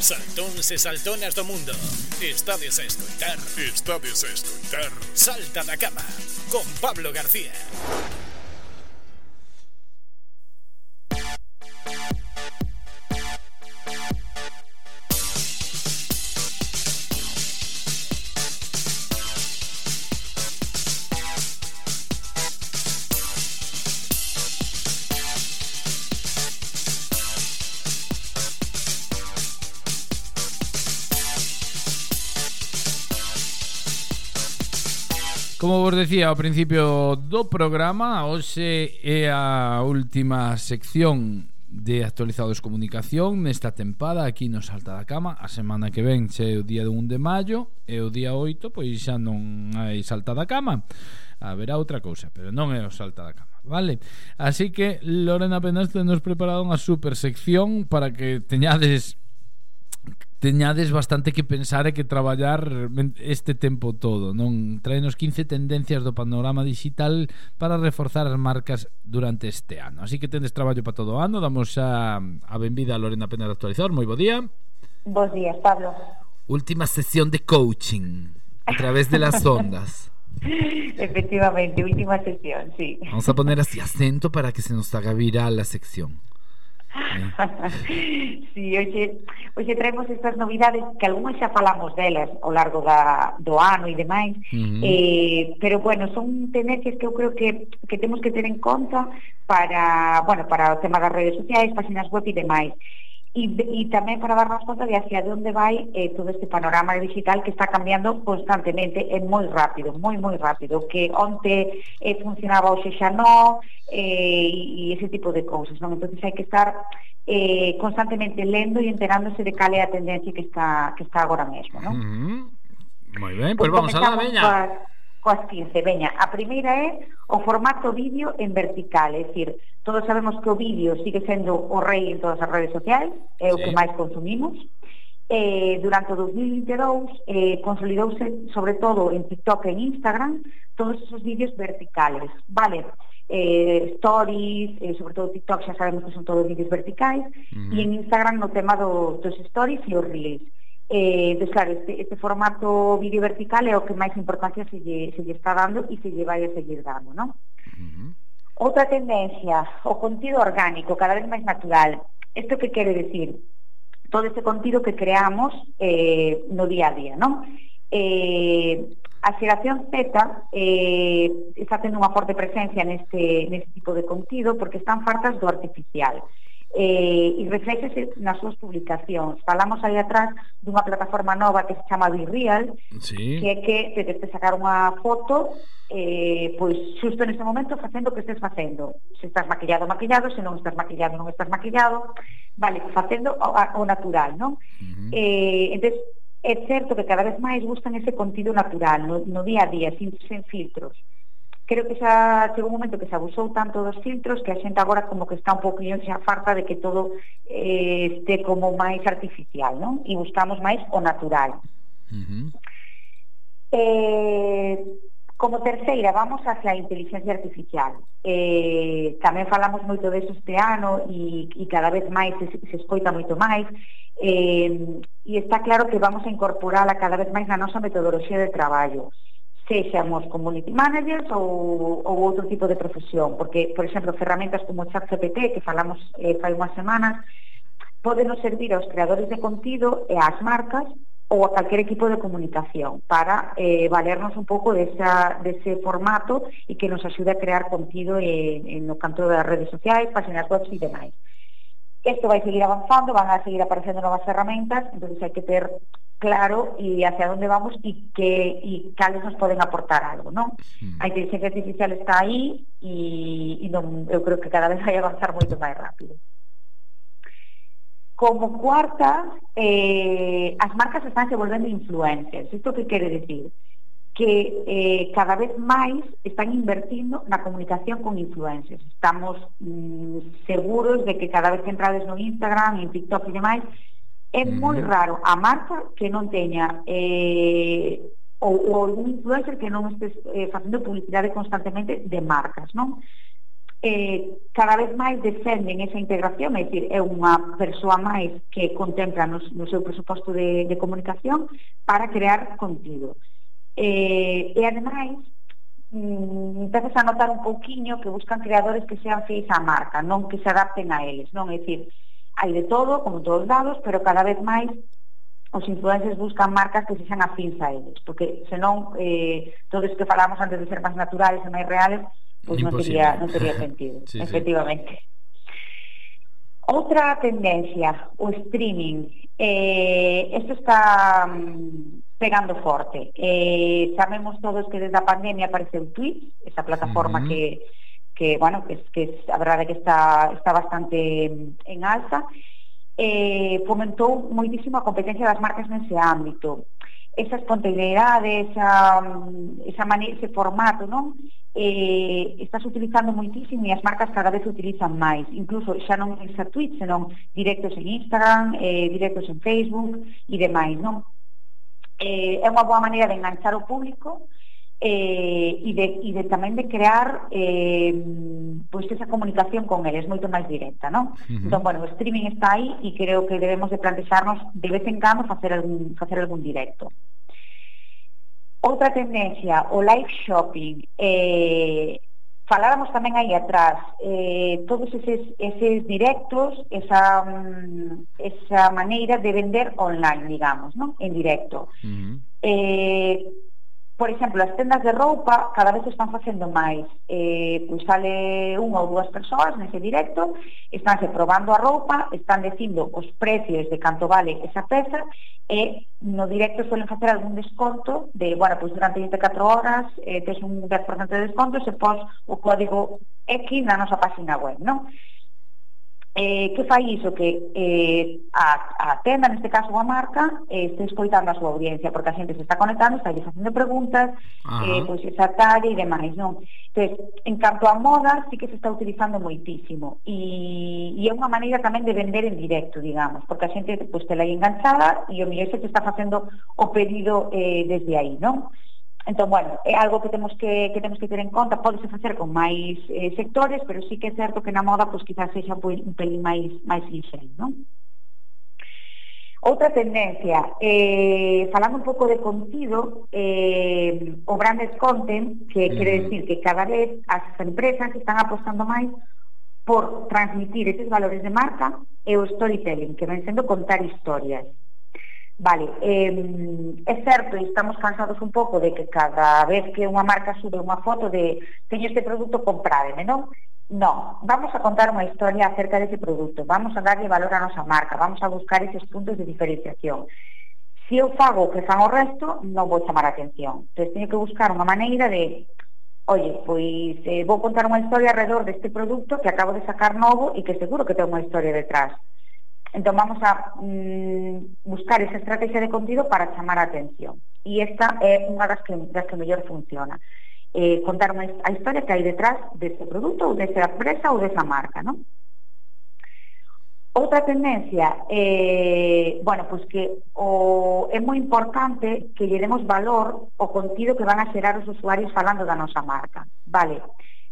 Saltóns e saltonas do mundo. Estades a escoitar Estades a escoitar Salta da cama Con Pablo García Como vos decía ao principio do programa, hoxe é a última sección de actualizados comunicación nesta tempada aquí no Salta da Cama. A semana que ven xe o día 1 de maio e o día 8 pois xa non hai Salta da Cama. Haberá outra cousa pero non é o Salta da Cama vale? Así que Lorena Penaste nos preparado unha super sección para que teñades teñades bastante que pensar e que traballar este tempo todo, non? Traenos 15 tendencias do panorama digital para reforzar as marcas durante este ano. Así que tendes traballo para todo o ano. Damos a, a benvida a Lorena Pena de Actualizar. Moi bo día. Bos días, Pablo. Última sesión de coaching a través de las ondas. Efectivamente, última sesión, sí. Vamos a poner así acento para que se nos haga viral la sección. Sí, oye, Pois e traemos estas novidades que algunhas xa falamos delas ao largo da, do ano e demais, uh -huh. eh, pero bueno, son tendencias que eu creo que, que temos que ter en conta para, bueno, para o tema das redes sociais, páxinas web e demais e, e tamén para darnos conta de hacia onde vai eh, todo este panorama digital que está cambiando constantemente e moi rápido, moi moi rápido, que onte eh, funcionaba hoxe xa non, eh, e ese tipo de cousas, non? Entonces hai que estar eh, constantemente lendo e enterándose de cal é a tendencia que está que está agora mesmo, non? Mm -hmm. Moi ben, pois pues, pues vamos a la veña. Por coas 15. Veña, a primeira é o formato vídeo en vertical, é dicir, todos sabemos que o vídeo sigue sendo o rei en todas as redes sociais, é o sí. que máis consumimos. Eh, durante o 2022 eh, consolidouse sobre todo en TikTok e en Instagram todos esos vídeos verticales, vale? Eh, stories, eh, sobre todo TikTok xa sabemos que son todos vídeos verticais, mm e en Instagram no tema do, dos stories e os reels. Eh, pues claro, este, este formato vídeo vertical é o que máis importancia se lle, se lle está dando e se lle vai a seguir dando, non? Uh -huh. Outra tendencia, o contido orgánico, cada vez máis natural. Isto que quere decir? Todo este contido que creamos eh, no día a día, non? Eh, a xeración Z eh, está tendo unha forte presencia neste, neste tipo de contido porque están fartas do artificial. Uh eh, e reflexese nas súas publicacións. Falamos aí atrás dunha plataforma nova que se chama Virreal, sí. que é que te tens sacar unha foto eh, pois xusto neste momento facendo o que estés facendo. Se estás maquillado, maquillado, se non estás maquillado, non estás maquillado. Vale, facendo o, o natural, non? Uh -huh. eh, entonces, é certo que cada vez máis buscan ese contido natural, no, no día a día, sin, sen filtros. Uh creo que xa chegou un momento que se abusou tanto dos filtros que a xente agora como que está un poquinho xa farta de que todo eh, este como máis artificial, non? E buscamos máis o natural. Uh -huh. eh, como terceira, vamos hacia a inteligencia artificial. Eh, tamén falamos moito de este ano e, e cada vez máis se, se escoita moito máis. Eh, e está claro que vamos a incorporala cada vez máis na nosa metodoloxía de traballo sexamos community managers ou, ou outro tipo de profesión, porque, por exemplo, ferramentas como o ChatGPT, que falamos eh, fai unhas semanas, poden nos servir aos creadores de contido e ás marcas ou a calquer equipo de comunicación para eh, valernos un pouco desa, dese formato e que nos axude a crear contido en, en no canto das redes sociais, páxinas web e demais. Isto vai seguir avanzando, van a seguir aparecendo novas ferramentas, entonces hai que ter claro e hacia onde vamos e que e cales nos poden aportar algo, non? Mm. A inteligencia artificial está aí e, e non, eu creo que cada vez vai avanzar moito máis rápido. Como cuarta, eh, as marcas están se volvendo influencers. Isto que quere decir? que eh, cada vez máis están invertindo na comunicación con influencers. Estamos mm, seguros de que cada vez que entrades no Instagram, en TikTok e demais, É moi raro a marca que non teña eh, ou, ou algún influencer que non estes eh, facendo publicidade constantemente de marcas, non? Eh, cada vez máis defenden esa integración, é dicir, é unha persoa máis que contempla no, no seu presuposto de, de comunicación para crear contido. Eh, e ademais, mm, empezas a notar un pouquiño que buscan creadores que sean fiéis á marca, non que se adapten a eles, non? É dicir, hai de todo, como todos lados, pero cada vez máis os influencers buscan marcas que sexan afins a eles, porque senón eh, todo isto que falamos antes de ser máis naturales e máis reales, pois pues non teria, non teria sentido, sí, efectivamente. Sí. Outra tendencia, o streaming. Eh, esto está mm, pegando forte. Eh, sabemos todos que desde a pandemia apareceu Twitch, esa plataforma uh -huh. que que, bueno, que, que a verdade que está, está bastante mm, en alza, eh, fomentou moitísimo a competencia das marcas nese ámbito. Esa espontaneidade, esa, mm, esa maneira, ese formato, non? Eh, estás utilizando moitísimo e as marcas cada vez utilizan máis incluso xa non é xa Twitch, senón directos en Instagram, eh, directos en Facebook e demais, non? Eh, é unha boa maneira de enganchar o público eh, e, de, e de tamén de crear eh, pois esa comunicación con eles moito máis directa, non? Uh -huh. Entón, bueno, o streaming está aí e creo que debemos de plantexarnos de vez en cando facer algún, facer algún directo. Outra tendencia, o live shopping, eh, faláramos tamén aí atrás eh, todos eses, eses directos esa, mm, esa maneira de vender online, digamos, non? en directo. Uh -huh. eh, Por exemplo, as tendas de roupa cada vez están facendo máis. Eh, pois sale unha ou dúas persoas nese directo, estánse probando a roupa, están dicindo os precios de canto vale esa peza e no directo suelen facer algún desconto de, bueno, pois durante 24 horas eh, tes un 10% de desconto se pos o código X na nosa página web, non? Eh, que fai iso que eh, a, a tenda, neste caso a marca, eh, este escoitando a súa audiencia, porque a xente se está conectando, está facendo preguntas, Ajá. eh, pois esa talla e demais, non? Entón, en canto a moda, sí que se está utilizando moitísimo e, e é unha maneira tamén de vender en directo, digamos, porque a xente pois, te la enganchada e o mellor se te está facendo o pedido eh, desde aí, non? Entón, bueno, é algo que temos que, que temos que ter en conta, podese facer con máis eh, sectores, pero sí que é certo que na moda pois, quizás sexa un pelín máis, máis lixeiro, non? Outra tendencia, eh, falando un pouco de contido, eh, o branded content, que uh -huh. quere decir que cada vez as empresas están apostando máis por transmitir eses valores de marca e o storytelling, que ven sendo contar historias. Vale, eh, é certo, e estamos cansados un pouco de que cada vez que unha marca sube unha foto de teño este produto, comprádeme, non? Non, vamos a contar unha historia acerca dese produto, vamos a darlle valor a nosa marca, vamos a buscar eses puntos de diferenciación. Se eu fago o que fan o resto, non vou chamar a atención. Entón, teño que buscar unha maneira de Oye, pois eh, vou contar unha historia alrededor deste produto que acabo de sacar novo e que seguro que ten unha historia detrás. Entón vamos a mm, buscar esa estrategia de contido para chamar a atención. E esta é unha das que, das que mellor funciona. Eh, contar unha, a historia que hai detrás deste produto ou desta empresa ou desa marca, non? Outra tendencia, eh, bueno, pois pues que o, é moi importante que lle demos valor ao contido que van a xerar os usuarios falando da nosa marca. Vale,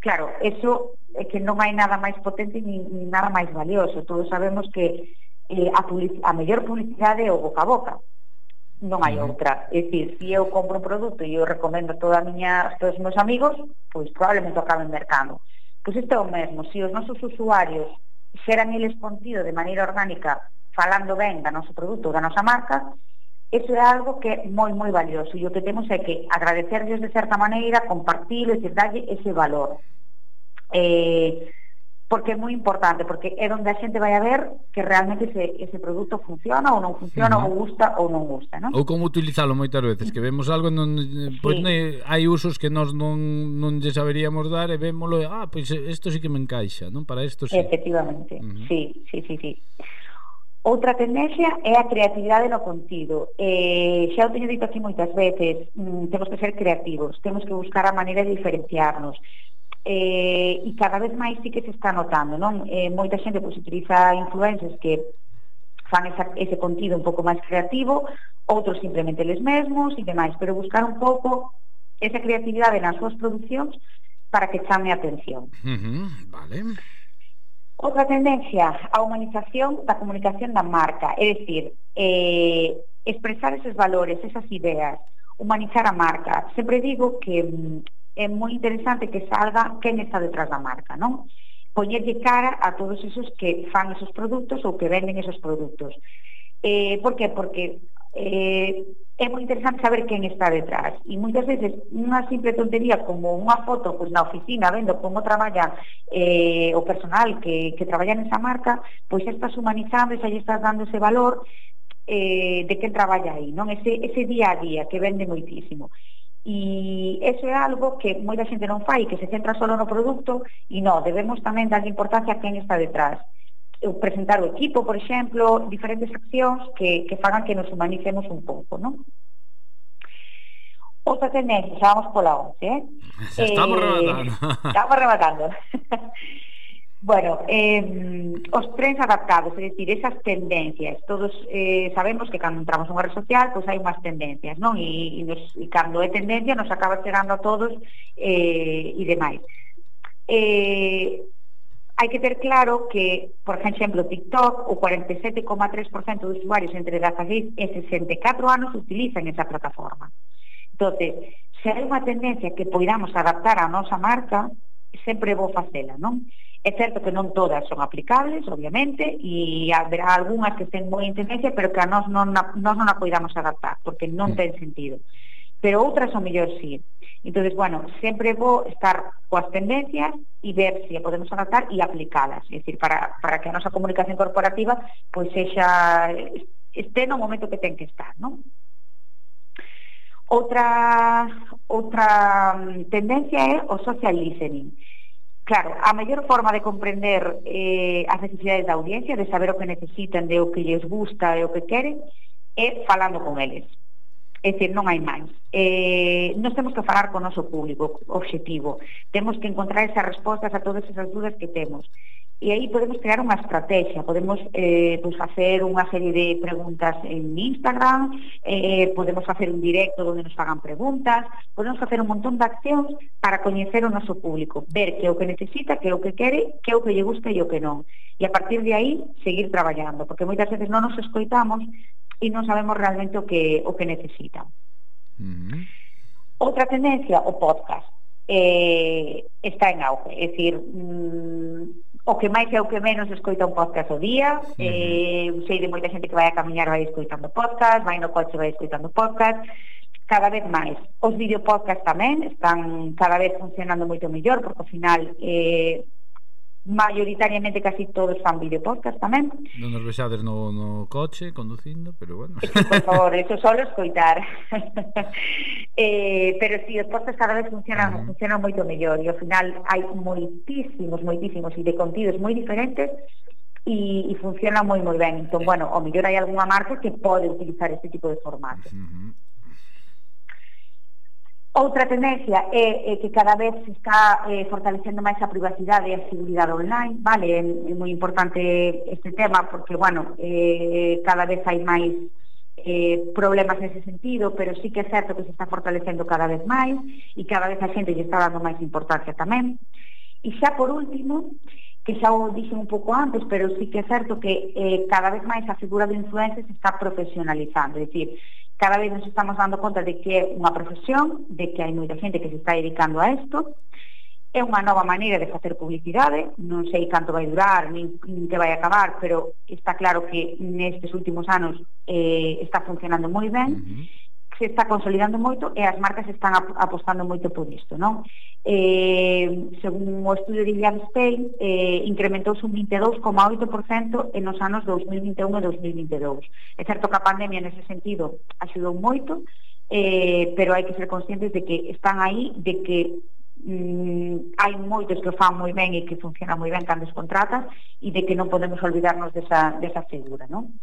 claro, eso é que non hai nada máis potente ni, ni nada máis valioso. Todos sabemos que eh, a, a mellor publicidade é o boca a boca. Non hai outra. É dicir, se eu compro un produto e eu recomendo a toda a miña, todos os meus amigos, pois probablemente acabe en mercado. Pois isto é o mesmo, se os nosos usuarios xeran eles contido de maneira orgánica falando ben da noso produto, da nosa marca, eso é algo que é moi, moi valioso. E o que temos é que agradecerles de certa maneira, compartilo e darlle ese valor. Eh, porque é moi importante, porque é onde a xente vai a ver que realmente ese, ese produto funciona ou non funciona, uh -huh. ou gusta ou non gusta, non? Ou como utilizalo moitas veces, que vemos algo non pois sí. pois ne, hai usos que nós non non lle saberíamos dar e vémolo, ah, pois isto sí que me encaixa, non? Para isto sí. Efectivamente. Uh -huh. Sí, sí, sí, sí. Outra tendencia é a creatividade no contido. Eh, xa o teño dito aquí moitas veces, mm, temos que ser creativos, temos que buscar a maneira de diferenciarnos eh, e cada vez máis sí que se está notando, non? Eh, moita xente pois, utiliza influencers que fan esa, ese contido un pouco máis creativo, outros simplemente les mesmos e demais, pero buscar un pouco esa creatividade nas súas producións para que chame a atención. Uh -huh, vale. Outra tendencia, a humanización da comunicación da marca, é dicir, eh, expresar esos valores, esas ideas, humanizar a marca. Sempre digo que mm, é moi interesante que salga quen está detrás da marca, non? Poñerlle cara a todos esos que fan esos produtos ou que venden esos produtos. Eh, por que? Porque eh, é moi interesante saber quen está detrás. E moitas veces unha simple tontería como unha foto pois, na oficina vendo como traballa eh, o personal que, que traballa nesa marca, pois estás humanizando, xa estás dando ese valor eh, de quen traballa aí, non? Ese, ese día a día que vende moitísimo. E eso é algo que moita xente non fai, que se centra solo no produto e non, debemos tamén darlle importancia a quen está detrás. Presentar o equipo, por exemplo, diferentes accións que, que fagan que nos humanicemos un pouco, non? Outra tendencia, xa vamos pola 11, eh? Estamos eh, rematando. Estamos rematando. Bueno, eh, os trends adaptados, é dicir, esas tendencias. Todos eh, sabemos que cando entramos unha red social, pois hai unhas tendencias, non? E, e, nos, e cando é tendencia nos acaba chegando a todos eh, e demais. Eh, hai que ter claro que, por exemplo, TikTok, o 47,3% dos usuarios entre 16 e 64 anos utilizan esa plataforma. Entonces, se hai unha tendencia que poidamos adaptar a nosa marca, sempre vou facela, non? É certo que non todas son aplicables, obviamente, e haberá algunhas que ten moi tendencia, pero que a nós non, a, nós non a poidamos adaptar, porque non mm. ten sentido. Pero outras, o mellor, sí. Entonces, bueno, sempre vou estar coas tendencias e ver se si a podemos adaptar e aplicalas. É dicir, para, para que a nosa comunicación corporativa pois pues, sexa este no momento que ten que estar, non? Outra, outra mm, tendencia é o social listening. Claro, a mellor forma de comprender eh, as necesidades da audiencia, de saber o que necesitan, de o que lles gusta e o que queren, é falando con eles. É dicir, non hai máis. Eh, nos temos que falar con o noso público, obxectivo. Temos que encontrar esas respostas a todas esas dudas que temos. E aí podemos crear unha estrategia, podemos eh, pues facer unha serie de preguntas en Instagram, eh, podemos facer un directo onde nos fagan preguntas, podemos facer un montón de accións para coñecer o noso público, ver que é o que necesita, que é o que quere, que é o que lle gusta e o que non. E a partir de aí, seguir traballando, porque moitas veces non nos escoitamos e non sabemos realmente o que, o que necesitan. Mm -hmm. Outra tendencia, o podcast. Eh, está en auge, é dicir, mm, o que máis é o que menos escoita un podcast o día. Uh -huh. eh, sei de moita xente que vai a camiñar vai escoitando podcast, vai no coche vai escoitando podcast cada vez máis. Os videopodcast tamén están cada vez funcionando moito mellor, porque ao final eh, maioritariamente casi todos fan videopodcast tamén. Non nos vexades no, no coche conducindo, pero bueno. Por favor, eso solo escoitar. eh, pero si sí, os podcasts cada vez funcionan, uh -huh. funcionan moito mellor e ao final hai moitísimos, moitísimos e de contidos moi diferentes e, e funciona moi moi ben. Entón, eh. bueno, o mellor hai algunha marca que pode utilizar este tipo de formato. Uh -huh. Outra tendencia é, é que cada vez se está eh, fortalecendo máis a privacidade e a seguridade online, vale? É, é moi importante este tema porque, bueno, eh, cada vez hai máis eh, problemas nese sentido, pero sí que é certo que se está fortalecendo cada vez máis e cada vez a xente lle está dando máis importancia tamén. E xa por último, que xa o dixen un pouco antes, pero sí que é certo que eh, cada vez máis a figura do influencer se está profesionalizando, é dicir, cada vez nos estamos dando conta de que é unha profesión, de que hai moita xente que se está dedicando a isto, é unha nova maneira de facer publicidade, non sei canto vai durar, nin, nin que vai acabar, pero está claro que nestes últimos anos eh, está funcionando moi ben, uh -huh se está consolidando moito e as marcas están apostando moito por isto, non? Eh, según o estudio de Iliad Spain, eh, incrementouse un 22,8% en os anos 2021 e 2022. É certo que a pandemia, nese sentido, axudou moito, eh, pero hai que ser conscientes de que están aí, de que mm, hai moitos que fan moi ben e que funciona moi ben cando os contratas e de que non podemos olvidarnos desa, desa figura, non?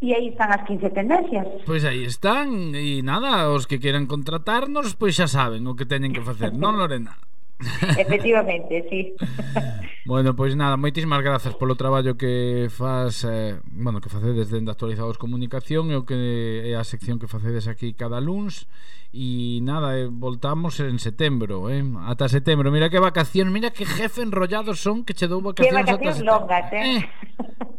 E aí están as 15 tendencias. Pois aí están, e nada, os que queran contratarnos, pois xa saben o que teñen que facer, non Lorena? Efectivamente, sí. bueno, pois nada, moitísimas grazas polo traballo que faz, eh, bueno, que facedes dende Actualizados Comunicación e o que é a sección que facedes aquí cada luns e nada, eh, voltamos en setembro, eh? Ata setembro. Mira que vacacións, mira que jefe enrollados son que che dou vacacións, que vacacións longas, eh? eh?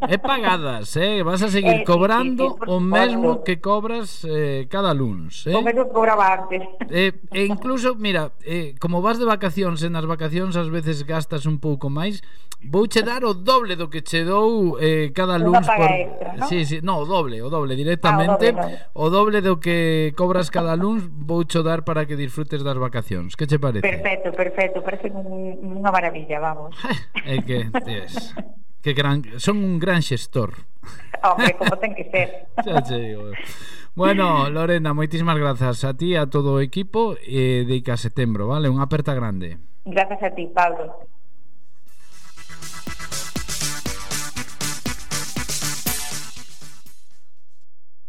É pagadas, eh? Vas a seguir eh, cobrando sí, sí, sí o mesmo que cobras eh, cada luns, eh? O mesmo que cobraba antes. Eh, e incluso, mira, eh, como vas de vacacións vacacións e nas vacacións ás veces gastas un pouco máis. Vouche dar o doble do que che dou eh, cada luns por... Extra, ¿no? sí, sí, no, o doble, o doble directamente. Ah, o, doble, o doble do que cobras cada luns voucho dar para que disfrutes das vacacións. Que che parece? Perfecto, perfecto, parece unha maravilla, vamos. É que, tes que gran, son un gran xestor. Hombre, como ten que ser. xa che digo. Bueno, Lorena, moitísimas grazas a ti, a todo o equipo e eh, de Ica Setembro, vale? Unha aperta grande. Grazas a ti, Pablo.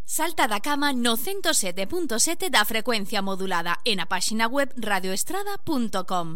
Salta da cama no 107.7 da frecuencia modulada en a páxina web radioestrada.com.